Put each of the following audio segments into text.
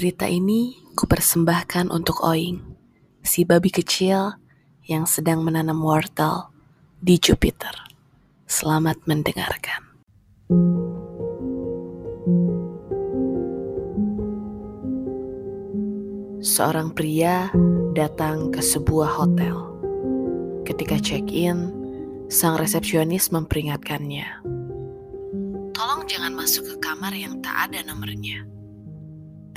Cerita ini kupersembahkan untuk Oing, si babi kecil yang sedang menanam wortel di Jupiter. Selamat mendengarkan. Seorang pria datang ke sebuah hotel. Ketika check-in, sang resepsionis memperingatkannya. Tolong jangan masuk ke kamar yang tak ada nomornya.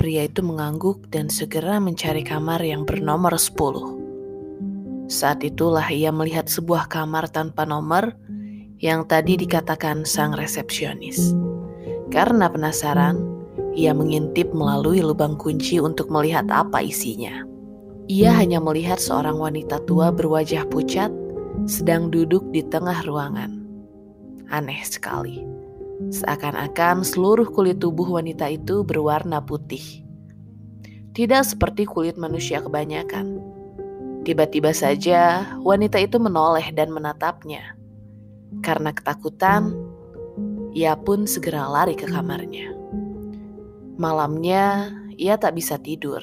Pria itu mengangguk dan segera mencari kamar yang bernomor 10. Saat itulah ia melihat sebuah kamar tanpa nomor yang tadi dikatakan sang resepsionis. Karena penasaran, ia mengintip melalui lubang kunci untuk melihat apa isinya. Ia hanya melihat seorang wanita tua berwajah pucat sedang duduk di tengah ruangan. Aneh sekali. Seakan-akan seluruh kulit tubuh wanita itu berwarna putih. Tidak seperti kulit manusia kebanyakan. Tiba-tiba saja wanita itu menoleh dan menatapnya. Karena ketakutan, ia pun segera lari ke kamarnya. Malamnya, ia tak bisa tidur.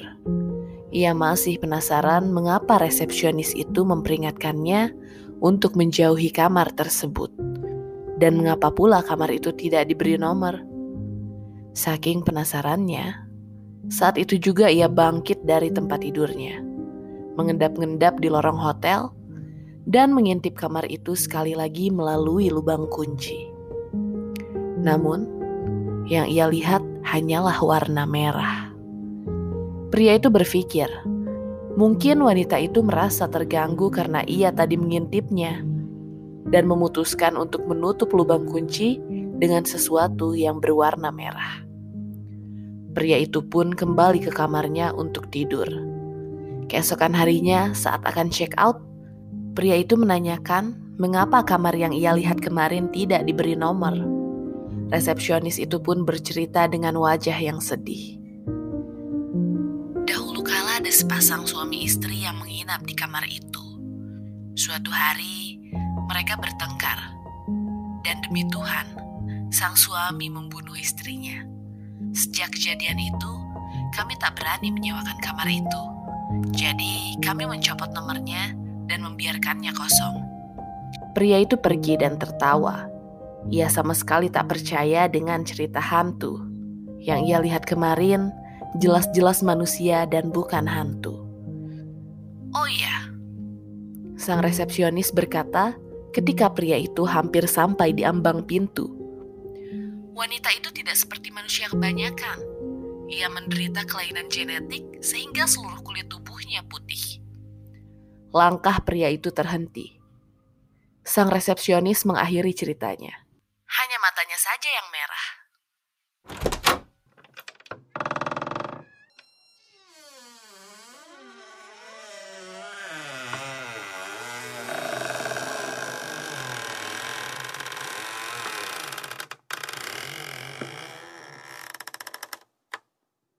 Ia masih penasaran mengapa resepsionis itu memperingatkannya untuk menjauhi kamar tersebut dan mengapa pula kamar itu tidak diberi nomor. Saking penasarannya, saat itu juga ia bangkit dari tempat tidurnya, mengendap-ngendap di lorong hotel, dan mengintip kamar itu sekali lagi melalui lubang kunci. Namun, yang ia lihat hanyalah warna merah. Pria itu berpikir, mungkin wanita itu merasa terganggu karena ia tadi mengintipnya dan memutuskan untuk menutup lubang kunci dengan sesuatu yang berwarna merah. Pria itu pun kembali ke kamarnya untuk tidur. Keesokan harinya, saat akan check out, pria itu menanyakan mengapa kamar yang ia lihat kemarin tidak diberi nomor. Resepsionis itu pun bercerita dengan wajah yang sedih. Dahulu kala ada sepasang suami istri yang menginap di kamar itu. Suatu hari, mereka bertengkar. Dan demi Tuhan, sang suami membunuh istrinya. Sejak kejadian itu, kami tak berani menyewakan kamar itu. Jadi, kami mencopot nomornya dan membiarkannya kosong. Pria itu pergi dan tertawa. Ia sama sekali tak percaya dengan cerita hantu. Yang ia lihat kemarin jelas-jelas manusia dan bukan hantu. Oh iya, sang resepsionis berkata ketika pria itu hampir sampai di ambang pintu. Wanita itu tidak seperti manusia kebanyakan. Ia menderita kelainan genetik sehingga seluruh kulit tubuhnya putih. Langkah pria itu terhenti. Sang resepsionis mengakhiri ceritanya. Hanya matanya saja yang merah.